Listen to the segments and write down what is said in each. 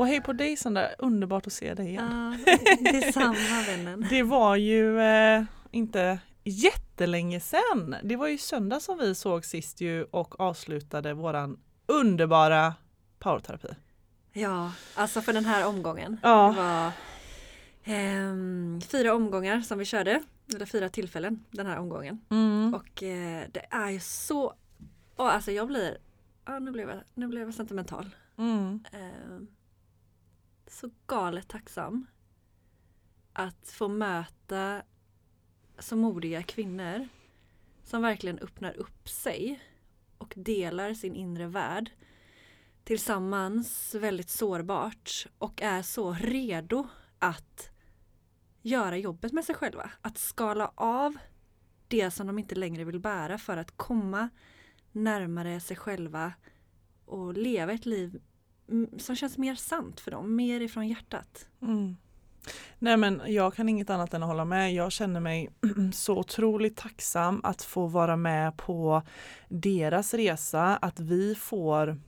Och hej på dig Sandra, underbart att se dig igen. Ja, detsamma vännen. Det var ju eh, inte jättelänge sedan. Det var ju söndag som vi såg sist ju och avslutade våran underbara powerterapi. Ja, alltså för den här omgången. Ja. Det var ehm, fyra omgångar som vi körde, eller fyra tillfällen den här omgången. Mm. Och eh, det är ju så, oh, alltså jag blir, ja, nu, blev jag, nu blev jag sentimental. Mm. Ehm, så galet tacksam att få möta så modiga kvinnor som verkligen öppnar upp sig och delar sin inre värld tillsammans väldigt sårbart och är så redo att göra jobbet med sig själva. Att skala av det som de inte längre vill bära för att komma närmare sig själva och leva ett liv som känns mer sant för dem, mer ifrån hjärtat. Mm. Nej men jag kan inget annat än att hålla med. Jag känner mig så otroligt tacksam att få vara med på deras resa, att vi får,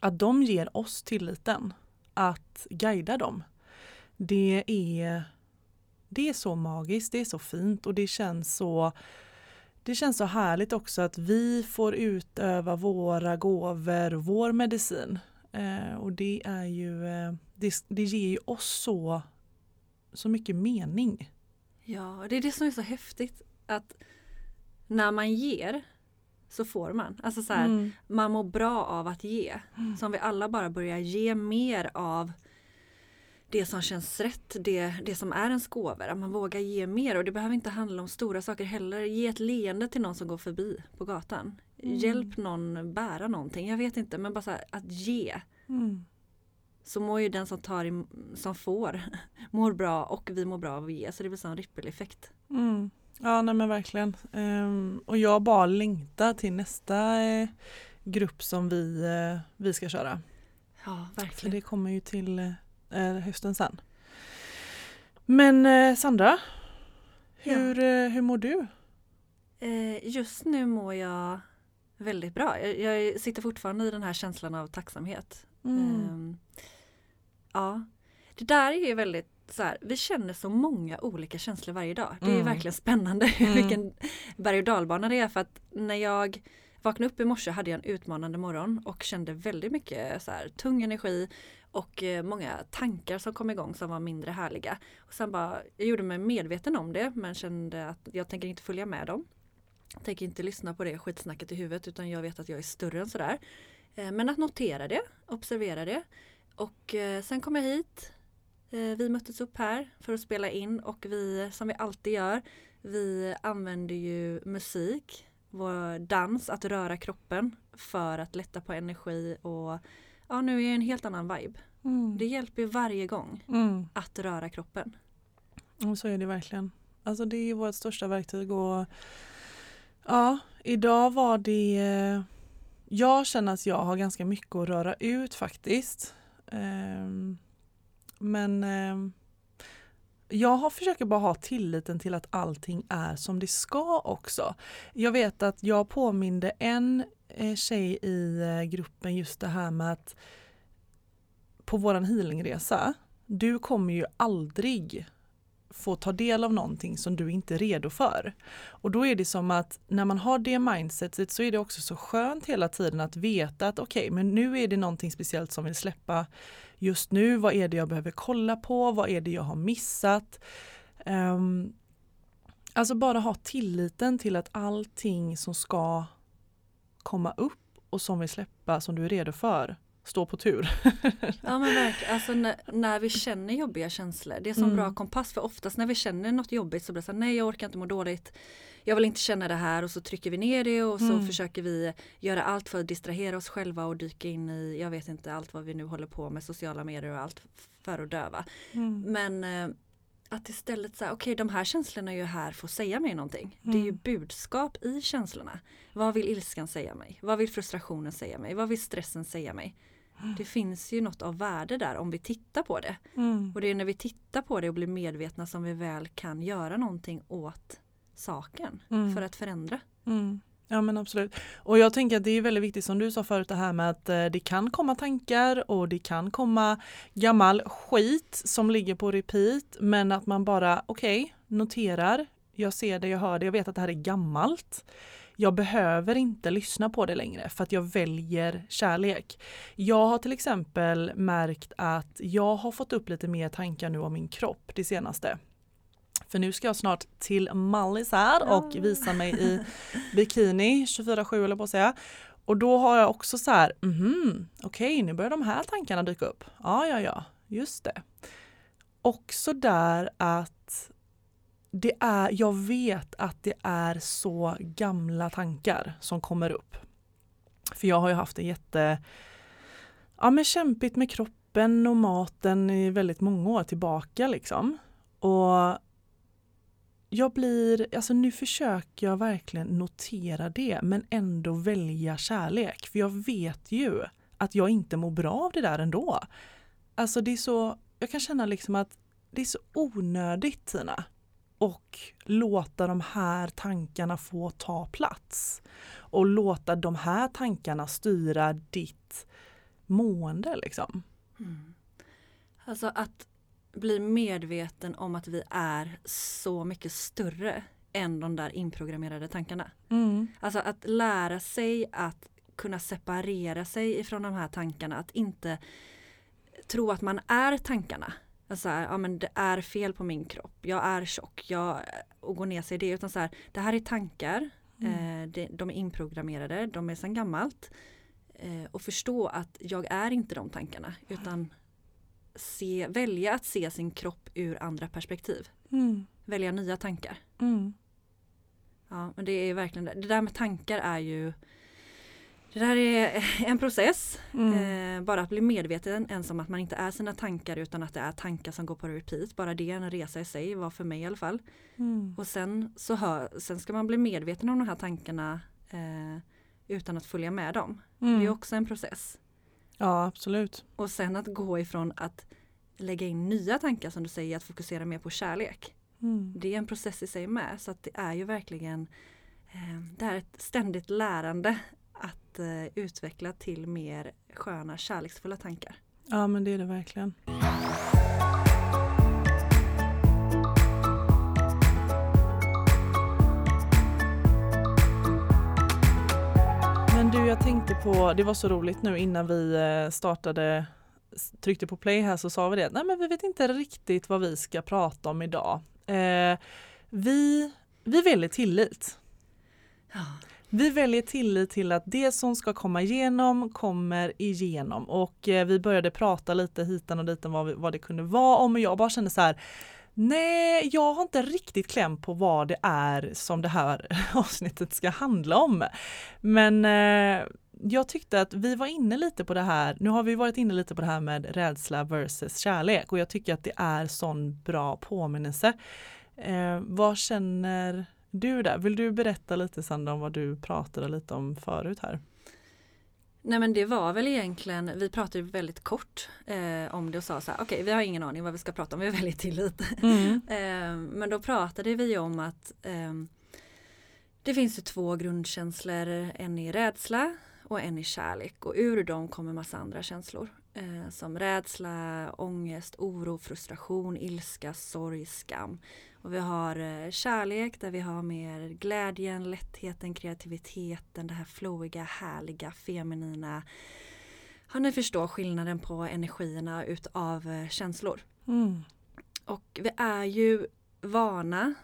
att de ger oss tilliten att guida dem. Det är, det är så magiskt, det är så fint och det känns så det känns så härligt också att vi får utöva våra gåvor, vår medicin. Eh, och det är ju, eh, det, det ger ju oss så, så mycket mening. Ja, det är det som är så häftigt att när man ger så får man. Alltså så här, Mm. man mår bra av att ge. Så om vi alla bara börjar ge mer av det som känns rätt, det, det som är ens gåvor. Att man vågar ge mer och det behöver inte handla om stora saker heller. Ge ett leende till någon som går förbi på gatan. Mm. Hjälp någon bära någonting. Jag vet inte men bara här, att ge. Mm. Så mår ju den som tar i, som får mår bra och vi mår bra av att ge. Så det blir sån rippeleffekt. Mm. Ja nej men verkligen. Ehm, och jag bara längtar till nästa eh, grupp som vi, eh, vi ska köra. Ja, För verkligen. det kommer ju till eh, hösten sen. Men eh, Sandra, hur, eh, hur mår du? Eh, just nu mår jag väldigt bra. Jag, jag sitter fortfarande i den här känslan av tacksamhet. Mm. Ehm, ja, det där är ju väldigt så här, vi känner så många olika känslor varje dag. Det är Mm. verkligen spännande Mm. vilken berg och dalbana det är för att när jag vaknade upp i morse hade jag en utmanande morgon och kände väldigt mycket så här, tung energi och eh, många tankar som kom igång som var mindre härliga. Och sen bara, jag gjorde mig medveten om det men kände att jag tänker inte följa med dem. Tänker inte lyssna på det skitsnacket i huvudet utan jag vet att jag är större än sådär. Eh, Men att notera det, observera det. Och eh, sen kom jag hit. Eh, Vi möttes upp här för att spela in och vi, som vi alltid gör, vi använder ju musik, vår dans, att röra kroppen för att lätta på energi och ja, nu är jag en helt annan vibe. Mm. Det hjälper varje gång Mm. att röra kroppen. Och så är det verkligen. Alltså det är vårt största verktyg och ja, idag var det eh, jag känner att jag har ganska mycket att röra ut faktiskt. Ehm, men eh, jag har försöker bara ha tilliten till att allting är som det ska också. Jag vet att jag påminde en eh, tjej i gruppen just det här med att på våran healingresa, du kommer ju aldrig få ta del av någonting som du inte är redo för. Och då är det som att när man har det mindsetet så är det också så skönt hela tiden att veta att okej, okay, men nu är det någonting speciellt som vill släppa just nu. Vad är det jag behöver kolla på? Vad är det jag har missat? Um, alltså bara ha tilliten till att allting som ska komma upp och som vill släppa som du är redo för stå på tur. ja men verkligen, alltså när, när, vi känner jobbiga känslor, det är som mm. bra kompass för oftast när vi känner något jobbigt så blir det så här, nej jag orkar inte må dåligt, jag vill inte känna det här och så trycker vi ner det och så mm. försöker vi göra allt för att distrahera oss själva och dyka in i, jag vet inte allt vad vi nu håller på med, sociala medier och allt för att döva. Mm. Men eh, att istället säga, okej okay, de här känslorna är ju här för att säga mig någonting. Mm. Det är ju mm. budskap i känslorna. Vad vill ilskan säga mig? Vad vill frustrationen säga mig? Vad vill stressen säga mig? Mm. Det finns ju något av värde där om vi tittar på det. Mm. Och det är när vi tittar på det och blir medvetna som vi väl kan göra någonting åt saken mm. för att förändra. Mm. Ja men absolut. Och jag tänker att det är väldigt viktigt som du sa förut det här med att eh, det kan komma tankar och det kan komma gammal skit som ligger på repeat men att man bara okej okay, noterar, jag ser det, jag hör det, jag vet att det här är gammalt. Jag behöver inte lyssna på det längre för att jag väljer kärlek. Jag har till exempel märkt att jag har fått upp lite mer tankar nu om min kropp det senaste. För nu ska jag snart till Mallis här och visa mig i bikini 24-7 eller på att säga. Och då har jag också så här, mm, okej okay, nu börjar de här tankarna dyka upp. Ja, ja, ja, just det. Också där att det är, jag vet att det är så gamla tankar som kommer upp. För jag har ju haft det jätte ja, men kämpigt med kroppen och maten i väldigt många år tillbaka liksom. Och jag blir, alltså nu försöker jag verkligen notera det men ändå välja kärlek. För jag vet ju att jag inte mår bra av det där ändå. Alltså det är så, jag kan känna liksom att det är så onödigt Tina. Och låta de här tankarna få ta plats. Och låta de här tankarna styra ditt mående liksom. Mm. Alltså att bli medveten om att vi är så mycket större än de där inprogrammerade tankarna. Mm. Alltså att lära sig att kunna separera sig ifrån de här tankarna, att inte tro att man är tankarna. Alltså här, ja men det är fel på min kropp, jag är tjock, jag, och gå ner sig i det. Utan så här, det här är tankar, mm. eh, det, de är inprogrammerade, de är sedan gammalt. Eh, och förstå att jag är inte de tankarna utan se, välja att se sin kropp ur andra perspektiv. Mm. Välja nya tankar. Mm. Ja, men det är verkligen det. Det där med tankar är ju det där är en process. Mm. Eh, bara att bli medveten ens om att man inte är sina tankar utan att det är tankar som går på repeat. Bara det är en resa i sig, var för mig i alla fall. Mm. Och sen, så hör, sen ska man bli medveten om de här tankarna eh, utan att följa med dem. Mm. Det är också en process. Ja absolut. Och sen att gå ifrån att lägga in nya tankar som du säger, att fokusera mer på kärlek. Mm. Det är en process i sig med så att det är ju verkligen eh, det är ett ständigt lärande att eh, utveckla till mer sköna kärleksfulla tankar. Ja men det är det verkligen. På, det var så roligt nu innan vi eh, startade tryckte på play här så sa vi det, nej men vi vet inte riktigt vad vi ska prata om idag. Eh, vi, vi väljer tillit. Ja. Vi väljer tillit till att det som ska komma igenom kommer igenom och eh, vi började prata lite hitan och ditan vad, vad det kunde vara om och jag bara kände så här Nej, jag har inte riktigt kläm på vad det är som det här avsnittet ska handla om. Men eh, jag tyckte att vi var inne lite på det här, nu har vi varit inne lite på det här med rädsla versus kärlek och jag tycker att det är sån bra påminnelse. Eh, vad känner du där? Vill du berätta lite Sandra om vad du pratade lite om förut här? Nej men det var väl egentligen, vi pratade väldigt kort eh, om det och sa så här, okej okay, vi har ingen aning vad vi ska prata om, vi är väldigt tillit. Mm. eh, men då pratade vi om att eh, det finns ju två grundkänslor, en är rädsla och en i kärlek och ur dem kommer massa andra känslor. Eh, som rädsla, ångest, oro, frustration, ilska, sorg, skam. Och vi har eh, kärlek där vi har mer glädjen, lättheten, kreativiteten, det här flowiga, härliga, feminina. Har ni förstår skillnaden på energierna utav eh, känslor. Mm. Och vi är ju vana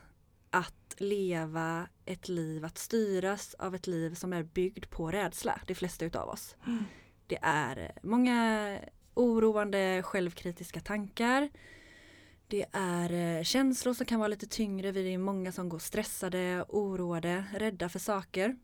att leva ett liv, att styras av ett liv som är byggt på rädsla, de flesta utav oss. Mm. Det är många oroande självkritiska tankar. Det är eh, känslor som kan vara lite tyngre. Vi är många som går stressade, oroade, rädda för saker.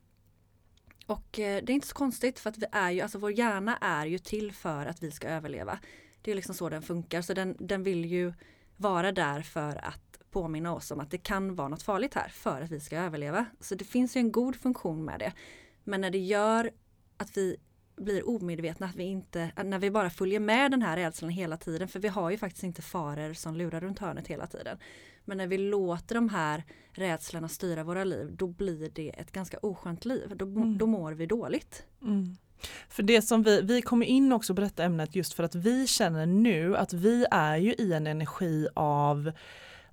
Och eh, det är inte så konstigt för att vi är ju, alltså vår hjärna är ju till för att vi ska överleva. Det är liksom så den funkar så den, den vill ju vara där för att påminna oss om att det kan vara något farligt här för att vi ska överleva. Så det finns ju en god funktion med det. Men när det gör att vi blir omedvetna, att vi inte, när vi bara följer med den här rädslan hela tiden, för vi har ju faktiskt inte faror som lurar runt hörnet hela tiden. Men när vi låter de här rädslorna styra våra liv, då blir det ett ganska oskönt liv. Då, Mm. då mår vi dåligt. Mm. För det som vi, vi kommer in också på detta ämnet just för att vi känner nu att vi är ju i en energi av,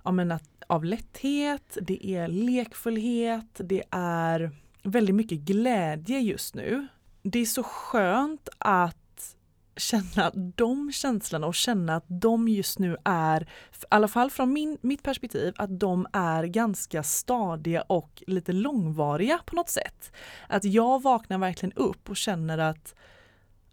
ja men att, av lätthet, det är lekfullhet, det är väldigt mycket glädje just nu. Det är så skönt att känna de känslorna och känna att de just nu är, i alla fall från min, mitt perspektiv, att de är ganska stadiga och lite långvariga på något sätt. Att jag vaknar verkligen upp och känner att,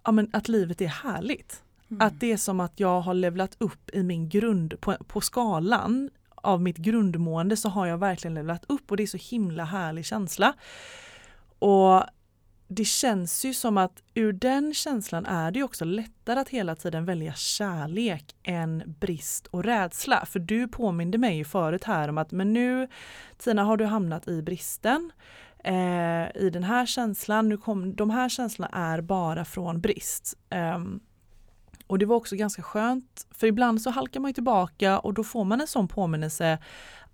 ja, men att livet är härligt. Mm. Att det är som att jag har levlat upp i min grund, på, på skalan av mitt grundmående så har jag verkligen levlat upp och det är så himla härlig känsla. Och det känns ju som att ur den känslan är det också lättare att hela tiden välja kärlek än brist och rädsla. För du påminde mig ju förut här om att men nu Tina har du hamnat i bristen eh, i den här känslan. Nu kom, de här känslorna är bara från brist. Ehm, och det var också ganska skönt för ibland så halkar man ju tillbaka och då får man en sån påminnelse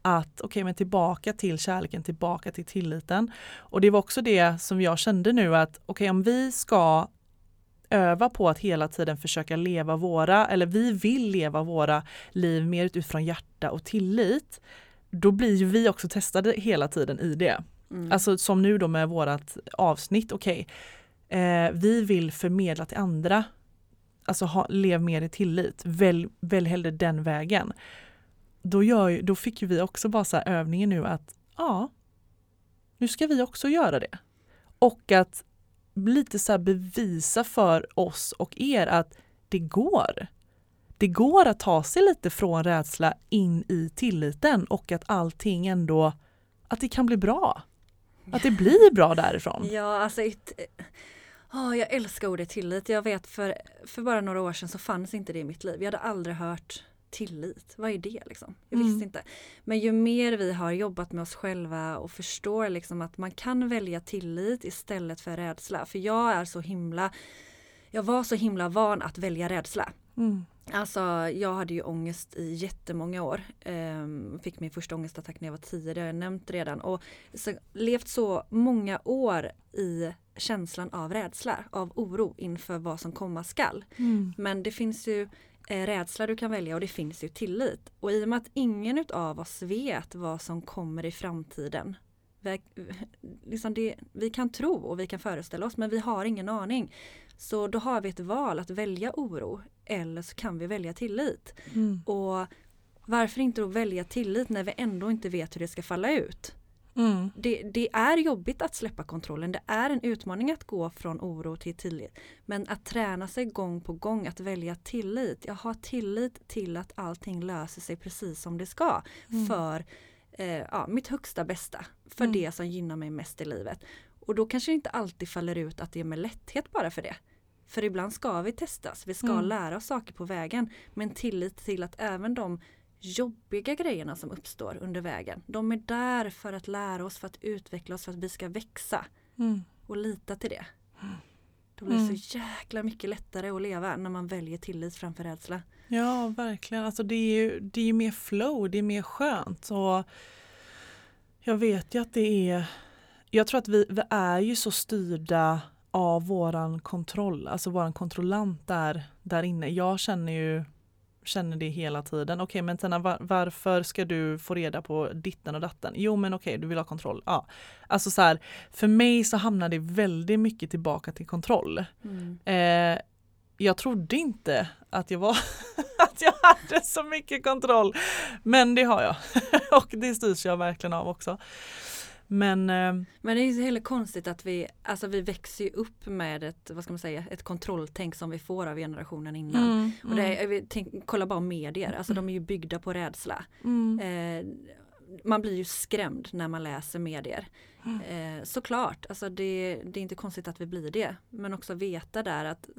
att okej okay, men tillbaka till kärleken, tillbaka till tilliten. Och det var också det som jag kände nu att okej okay, om vi ska öva på att hela tiden försöka leva våra, eller vi vill leva våra liv mer utifrån hjärta och tillit, då blir ju vi också testade hela tiden i det. Mm. Alltså som nu då med vårat avsnitt, okej, okay, eh, vi vill förmedla till andra, alltså ha, lev mer i tillit, välj, välj hellre den vägen då, gör, då fick ju vi också bara så övningen nu att ja, nu ska vi också göra det. Och att lite så bevisa för oss och er att det går. Det går att ta sig lite från rädsla in i tilliten och att allting ändå, att det kan bli bra. Att det blir bra därifrån. Ja, alltså oh, jag älskar ordet tillit. Jag vet för, för bara några år sedan så fanns inte det i mitt liv. Jag hade aldrig hört tillit, vad är det liksom? Jag visste Mm. inte. Men ju mer vi har jobbat med oss själva och förstår liksom att man kan välja tillit istället för rädsla. För jag är så himla, jag var så himla van att välja rädsla. Mm. Alltså jag hade ju ångest i jättemånga år. Ehm, fick min första ångestattack när jag var tio, det har jag nämnt redan. Och så, levt så många år i känslan av rädsla, av oro inför vad som komma skall. Mm. Men det finns ju eh, rädsla du kan välja och det finns ju tillit. Och i och med att ingen av oss vet vad som kommer i framtiden. Vi, liksom det, vi kan tro och vi kan föreställa oss men vi har ingen aning. Så då har vi ett val att välja oro eller så kan vi välja tillit. Mm. Och varför inte då välja tillit när vi ändå inte vet hur det ska falla ut? Mm. Det, det, är jobbigt att släppa kontrollen. Det är en utmaning att gå från oro till tillit. Men att träna sig gång på gång att välja tillit. Jag har tillit till att allting löser sig precis som det ska. Mm. För eh, ja, mitt högsta bästa. För Mm. det som gynnar mig mest i livet. Och då kanske det inte alltid faller ut att det är med lätthet bara för det. För ibland ska vi testas. Vi ska Mm. lära oss saker på vägen. Men tillit till att även de jobbiga grejerna som uppstår under vägen. De är där för att lära oss, för att utveckla oss, för att vi ska växa. Mm. Och lita till det. Då blir det Mm. så jäkla mycket lättare att leva när man väljer tillit framför rädsla. Ja, verkligen. Alltså det är ju det är mer flow, det är mer skönt. Och jag vet ju att det är... Jag tror att vi, vi är ju så styrda av våran kontroll, alltså våran kontrollant där, där inne. Jag känner ju känner det hela tiden. Okej, okay, men Tina, var, varför ska du få reda på ditten och datten? Jo, men okej, okay, du vill ha kontroll. Ja. Alltså så här, för mig så hamnar det väldigt mycket tillbaka till kontroll. Mm. Eh, jag trodde inte att jag var att jag hade så mycket kontroll. Men det har jag och det styrs jag verkligen av också. Men, eh, men det är ju heller konstigt att vi, alltså vi växer ju upp med ett, vad ska man säga, ett kontrolltänk som vi får av generationen innan. Mm, och det är, mm. tänk, kolla bara medier, alltså de är ju byggda på rädsla. Mm. Eh, man blir ju skrämd när man läser medier. Mm. Eh, såklart, alltså det, det är inte konstigt att vi blir det. Men också veta där att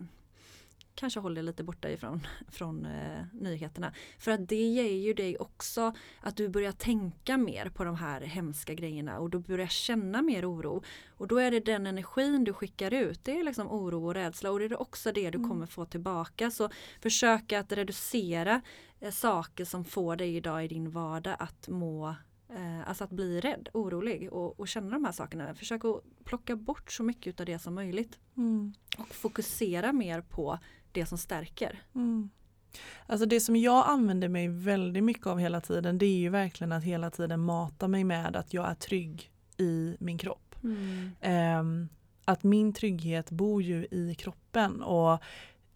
kanske håller lite borta ifrån från, eh, nyheterna. För att det ger ju dig också att du börjar tänka mer på de här hemska grejerna och du börjar känna mer oro. Och då är det den energin du skickar ut, det är liksom oro och rädsla och det är också det du mm. kommer få tillbaka. Så försök att reducera eh, saker som får dig idag i din vardag att må eh, Alltså att bli rädd, orolig och, och, känna de här sakerna. Försök att plocka bort så mycket av det som möjligt. Mm. Och fokusera mer på det som stärker. Mm. Alltså det som jag använder mig väldigt mycket av hela tiden det är ju verkligen att hela tiden mata mig med att jag är trygg i min kropp. Mm. Um, att min trygghet bor ju i kroppen och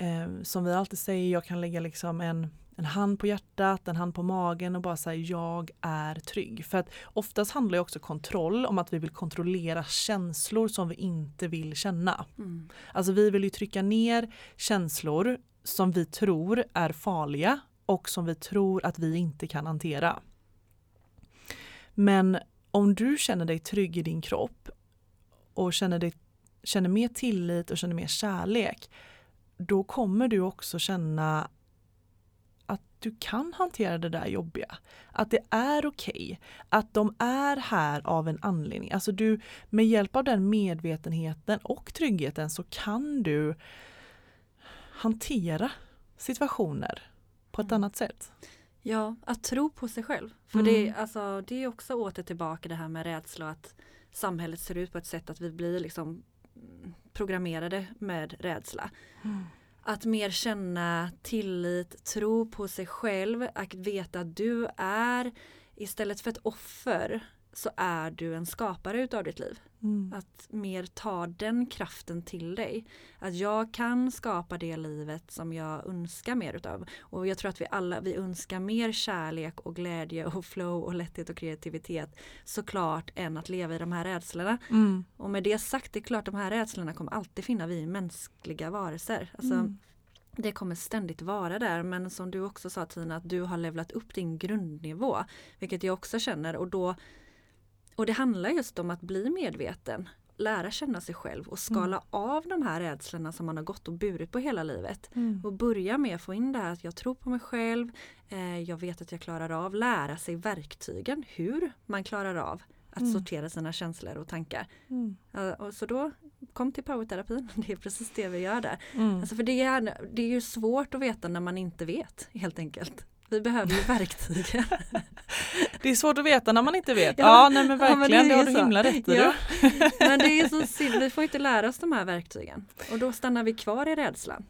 um, som vi alltid säger, jag kan lägga liksom en en hand på hjärtat, en hand på magen och bara säga jag är trygg. För att oftast handlar ju också kontroll om att vi vill kontrollera känslor som vi inte vill känna. Mm. Alltså vi vill ju trycka ner känslor som vi tror är farliga och som vi tror att vi inte kan hantera. Men om du känner dig trygg i din kropp och känner, dig, känner mer tillit och känner mer kärlek då kommer du också känna du kan hantera det där jobbiga. Att det är okej. Okay, att de är här av en anledning. Alltså du, med hjälp av den medvetenheten och tryggheten så kan du hantera situationer på ett mm. annat sätt. Ja, att tro på sig själv. För mm. det, alltså, det är också åter tillbaka det här med rädsla och att samhället ser ut på ett sätt att vi blir liksom programmerade med rädsla. Mm. Att mer känna tillit, tro på sig själv, att veta att du är istället för ett offer så är du en skapare utav ditt liv. Mm. Att mer ta den kraften till dig. Att jag kan skapa det livet som jag önskar mer utav. Och jag tror att vi alla, vi önskar mer kärlek och glädje och flow och lätthet och kreativitet såklart än att leva i de här rädslorna. Mm. Och med det sagt, det är klart de här rädslorna kommer alltid finna vi mänskliga varelser. Alltså, mm. Det kommer ständigt vara där men som du också sa Tina att du har levlat upp din grundnivå. Vilket jag också känner och då och det handlar just om att bli medveten, lära känna sig själv och skala mm. av de här rädslorna som man har gått och burit på hela livet. Mm. Och börja med att få in det här att jag tror på mig själv, eh, jag vet att jag klarar av, lära sig verktygen hur man klarar av att mm. sortera sina känslor och tankar. Mm. Uh, och så då kom till powerterapin, det är precis det vi gör där. Mm. Alltså för det är, det är ju svårt att veta när man inte vet helt enkelt. Vi behöver ju verktyg. det är svårt att veta när man inte vet. Ja, ja nej men verkligen, ja, men det, det har du så. himla rätt i. Ja. men det är så synd, vi får inte lära oss de här verktygen. Och då stannar vi kvar i rädslan.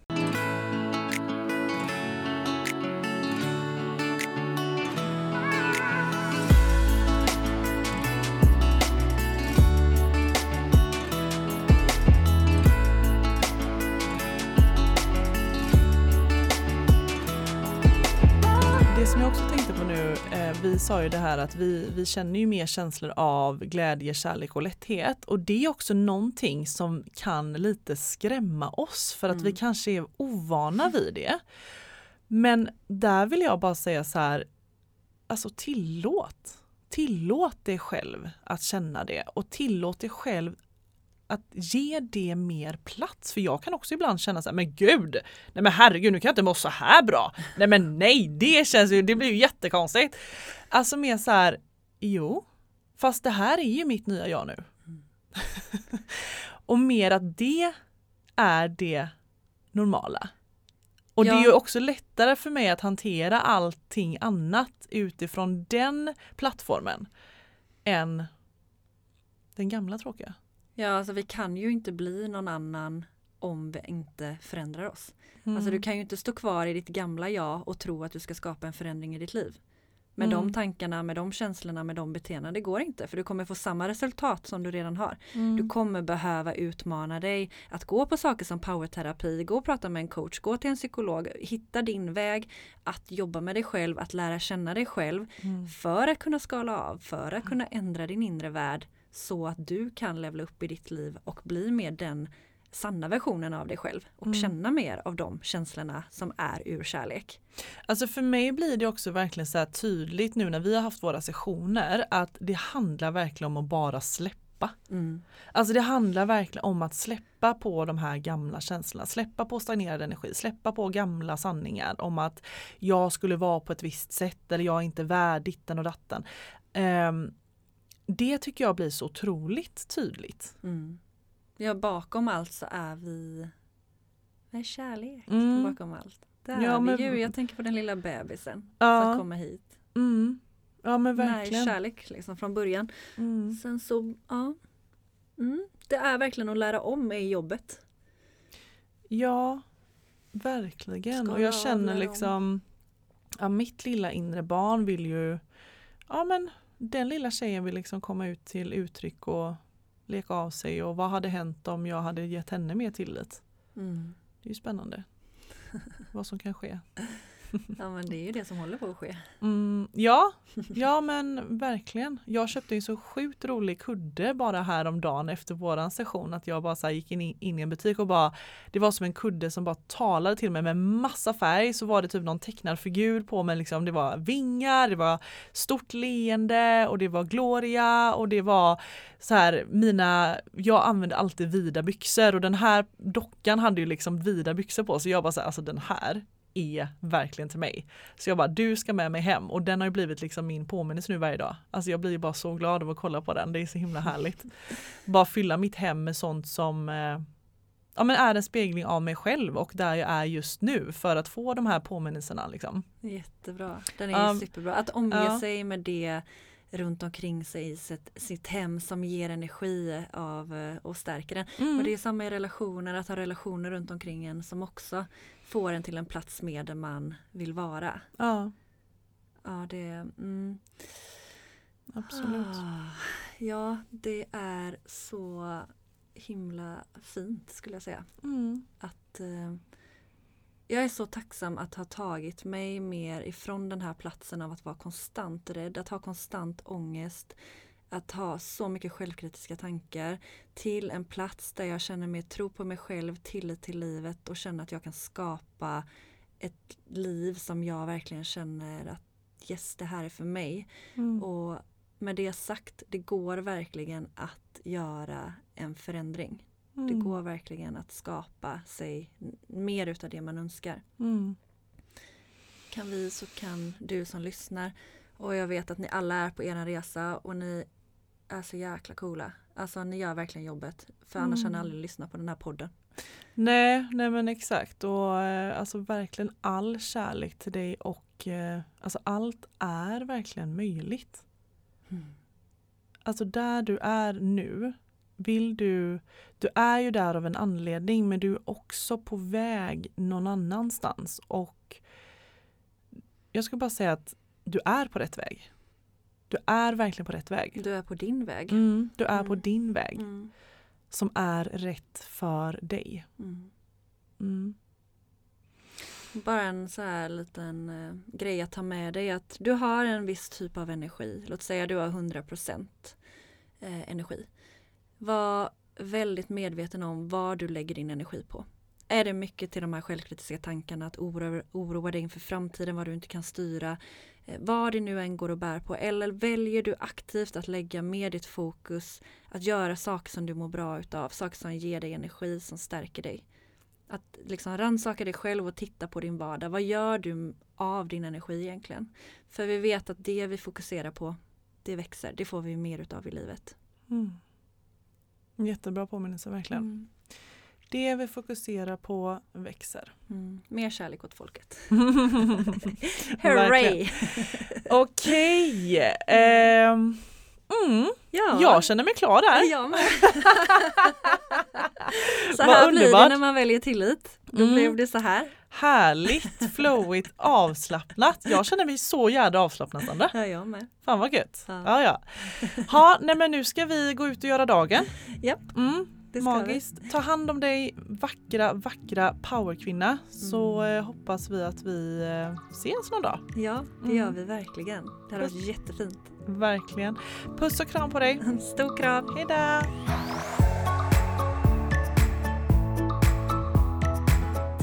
Vi sa ju det här att vi, vi känner ju mer känslor av glädje, kärlek och lätthet och det är också någonting som kan lite skrämma oss för att mm. vi kanske är ovana vid det. Men där vill jag bara säga så här, alltså tillåt. Tillåt dig själv att känna det och tillåt dig själv att ge det mer plats. För jag kan också ibland känna så här, men gud, nej men herregud nu kan jag inte må så här bra. Nej men nej, det känns ju, det blir ju jättekonstigt. Alltså mer så här, jo, fast det här är ju mitt nya jag nu. Mm. och mer att det är det normala. Och ja. det är ju också lättare för mig att hantera allting annat utifrån den plattformen än den gamla tråkiga. Ja, alltså vi kan ju inte bli någon annan om vi inte förändrar oss. Mm. Alltså du kan ju inte stå kvar i ditt gamla jag och tro att du ska skapa en förändring i ditt liv. Med Mm. de tankarna, med de känslorna, med de beteendena, det går inte för du kommer få samma resultat som du redan har. Mm. Du kommer behöva utmana dig att gå på saker som powerterapi, gå och prata med en coach, gå till en psykolog, hitta din väg att jobba med dig själv, att lära känna dig själv Mm. för att kunna skala av, för att kunna ändra din inre värld så att du kan levla upp i ditt liv och bli mer den sanna versionen av dig själv och Mm. känna mer av de känslorna som är ur kärlek. Alltså för mig blir det också verkligen så här tydligt nu när vi har haft våra sessioner att det handlar verkligen om att bara släppa. Mm. Alltså det handlar verkligen om att släppa på de här gamla känslorna, släppa på stagnerad energi, släppa på gamla sanningar om att jag skulle vara på ett visst sätt eller jag är inte värd ditten och datten. Ehm, det tycker jag blir så otroligt tydligt. Mm. Ja, bakom allt så är vi är kärlek Mm. bakom allt. Det är Ja, vi men- ju. Jag tänker på den lilla bebisen som Ja, kommer hit. mm. ja men Nej, verkligen. kärlek liksom från början. Mm. Sen så, ja. Mm. Det är verkligen att lära om i jobbet. Ja, verkligen. Ska och jag känner liksom, ja, mitt lilla inre barn vill ju, ja men den lilla tjejen vill liksom komma ut till uttryck och leka av sig och vad hade hänt om jag hade gett henne mer tillit? Mm. Det är ju spännande. vad som kan ske. Ja men det är ju det som håller på att ske. Mm, ja, ja men verkligen. Jag köpte en så sjukt rolig kudde bara häromdagen efter våran session att jag bara så gick in, in i en butik och bara Det var som en kudde som bara talade till mig med massa färg så var det typ någon tecknad figur på mig liksom. Det var vingar, det var stort leende och det var Gloria och det var så här mina Jag använde alltid vida byxor och den här dockan hade ju liksom vida byxor på så jag bara så här, alltså den här är verkligen till mig. Så jag bara, du ska med mig hem och den har ju blivit liksom min påminnelse nu varje dag. Alltså jag blir bara så glad av att kolla på den, det är så himla härligt. bara fylla mitt hem med sånt som eh, ja, men är en spegling av mig själv och där jag är just nu för att få de här påminnelserna. Liksom. Jättebra. Den är Um, superbra. Att omge ja. sig med det runt omkring sig i sitt, sitt hem som ger energi av eh, och stärker den. Mm. Och det är samma i relationer, att ha relationer runt omkring en som också får en till en plats med där man vill vara. Ja, Ja, det mm. absolut. Ah, ja, det är så himla fint skulle jag säga. Mm. Att eh, jag är så tacksam att ha tagit mig mer ifrån den här platsen av att vara konstant rädd, att ha konstant ångest, att ha så mycket självkritiska tankar till en plats där jag känner mer tro på mig själv, tillit till livet och känner att jag kan skapa ett liv som jag verkligen känner att yes, det här är för mig. Mm. Och med det sagt, det går verkligen att göra en förändring. Det Mm. går verkligen att skapa sig mer utav det man önskar. Mm. Kan vi så kan du som lyssnar. Och jag vet att ni alla är på er resa och ni är så jäkla coola. Alltså ni gör verkligen jobbet. För annars hade ni Mm. aldrig lyssnat på den här podden. Nej, nej men exakt och eh, alltså verkligen all kärlek till dig och eh, alltså allt är verkligen möjligt. Alltså där du är nu, vill du, du är ju där av en anledning men du är också på väg någon annanstans och jag ska bara säga att du är på rätt väg. Du är verkligen på rätt väg. Du är på din väg. Mm, du är på Mm. din väg Mm. som är rätt för dig. Mm. Mm. Bara en så här liten eh, grej att ta med dig att du har en viss typ av energi. Låt säga du har 100% eh, energi. Var väldigt medveten om vad du lägger din energi på. Är det mycket till de här självkritiska tankarna att oroa, oroa dig inför framtiden, vad du inte kan styra, eh, vad det nu än går och bär på. Eller väljer du aktivt att lägga med ditt fokus, att göra saker som du mår bra utav, saker som ger dig energi, som stärker dig. Att liksom rannsaka dig själv och titta på din vardag. Vad gör du av din energi egentligen? För vi vet att det vi fokuserar på, det växer. Det får vi mer utav i livet. Mm. Jättebra påminnelse verkligen. Mm. Det vi fokuserar på växer. Mm. Mer kärlek åt folket. Hurray! Okej. ehm, Mm, Ja, jag känner mig klar där. jag med. så här blir det när man väljer tillit. Då Mm. blev det så här. Härligt, flowigt, avslappnat. Jag känner mig så jävla avslappnad Sandra. Ja, jag med. Fan vad gött. Ja. Ja, ja. Ha, nej men nu ska vi gå ut och göra dagen. Japp, Mm, magiskt. Ta hand om dig vackra, vackra powerkvinna. Så Mm. eh, hoppas vi att vi eh, ses någon dag. vi. Ja, det Mm. gör vi verkligen. Det hade varit jättefint. Verkligen. Puss och kram på dig. En stor kram. Hejdå!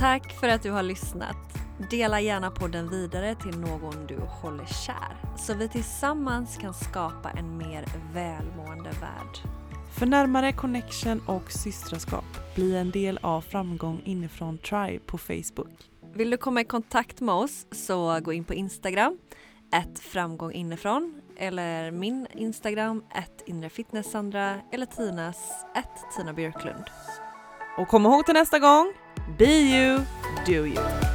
Tack för att du har lyssnat. Dela gärna podden vidare till någon du håller kär så vi tillsammans kan skapa en mer välmående värld. För närmare connection och systraskap, bli en del av Framgång inifrån Tribe på Facebook. Vill du komma i kontakt med oss så gå in på Instagram, ett framgång inifrån eller min Instagram, ett inrefitnesssandra eller Tinas, ett Tina Björklund. Och kom ihåg till nästa gång, be you, do you.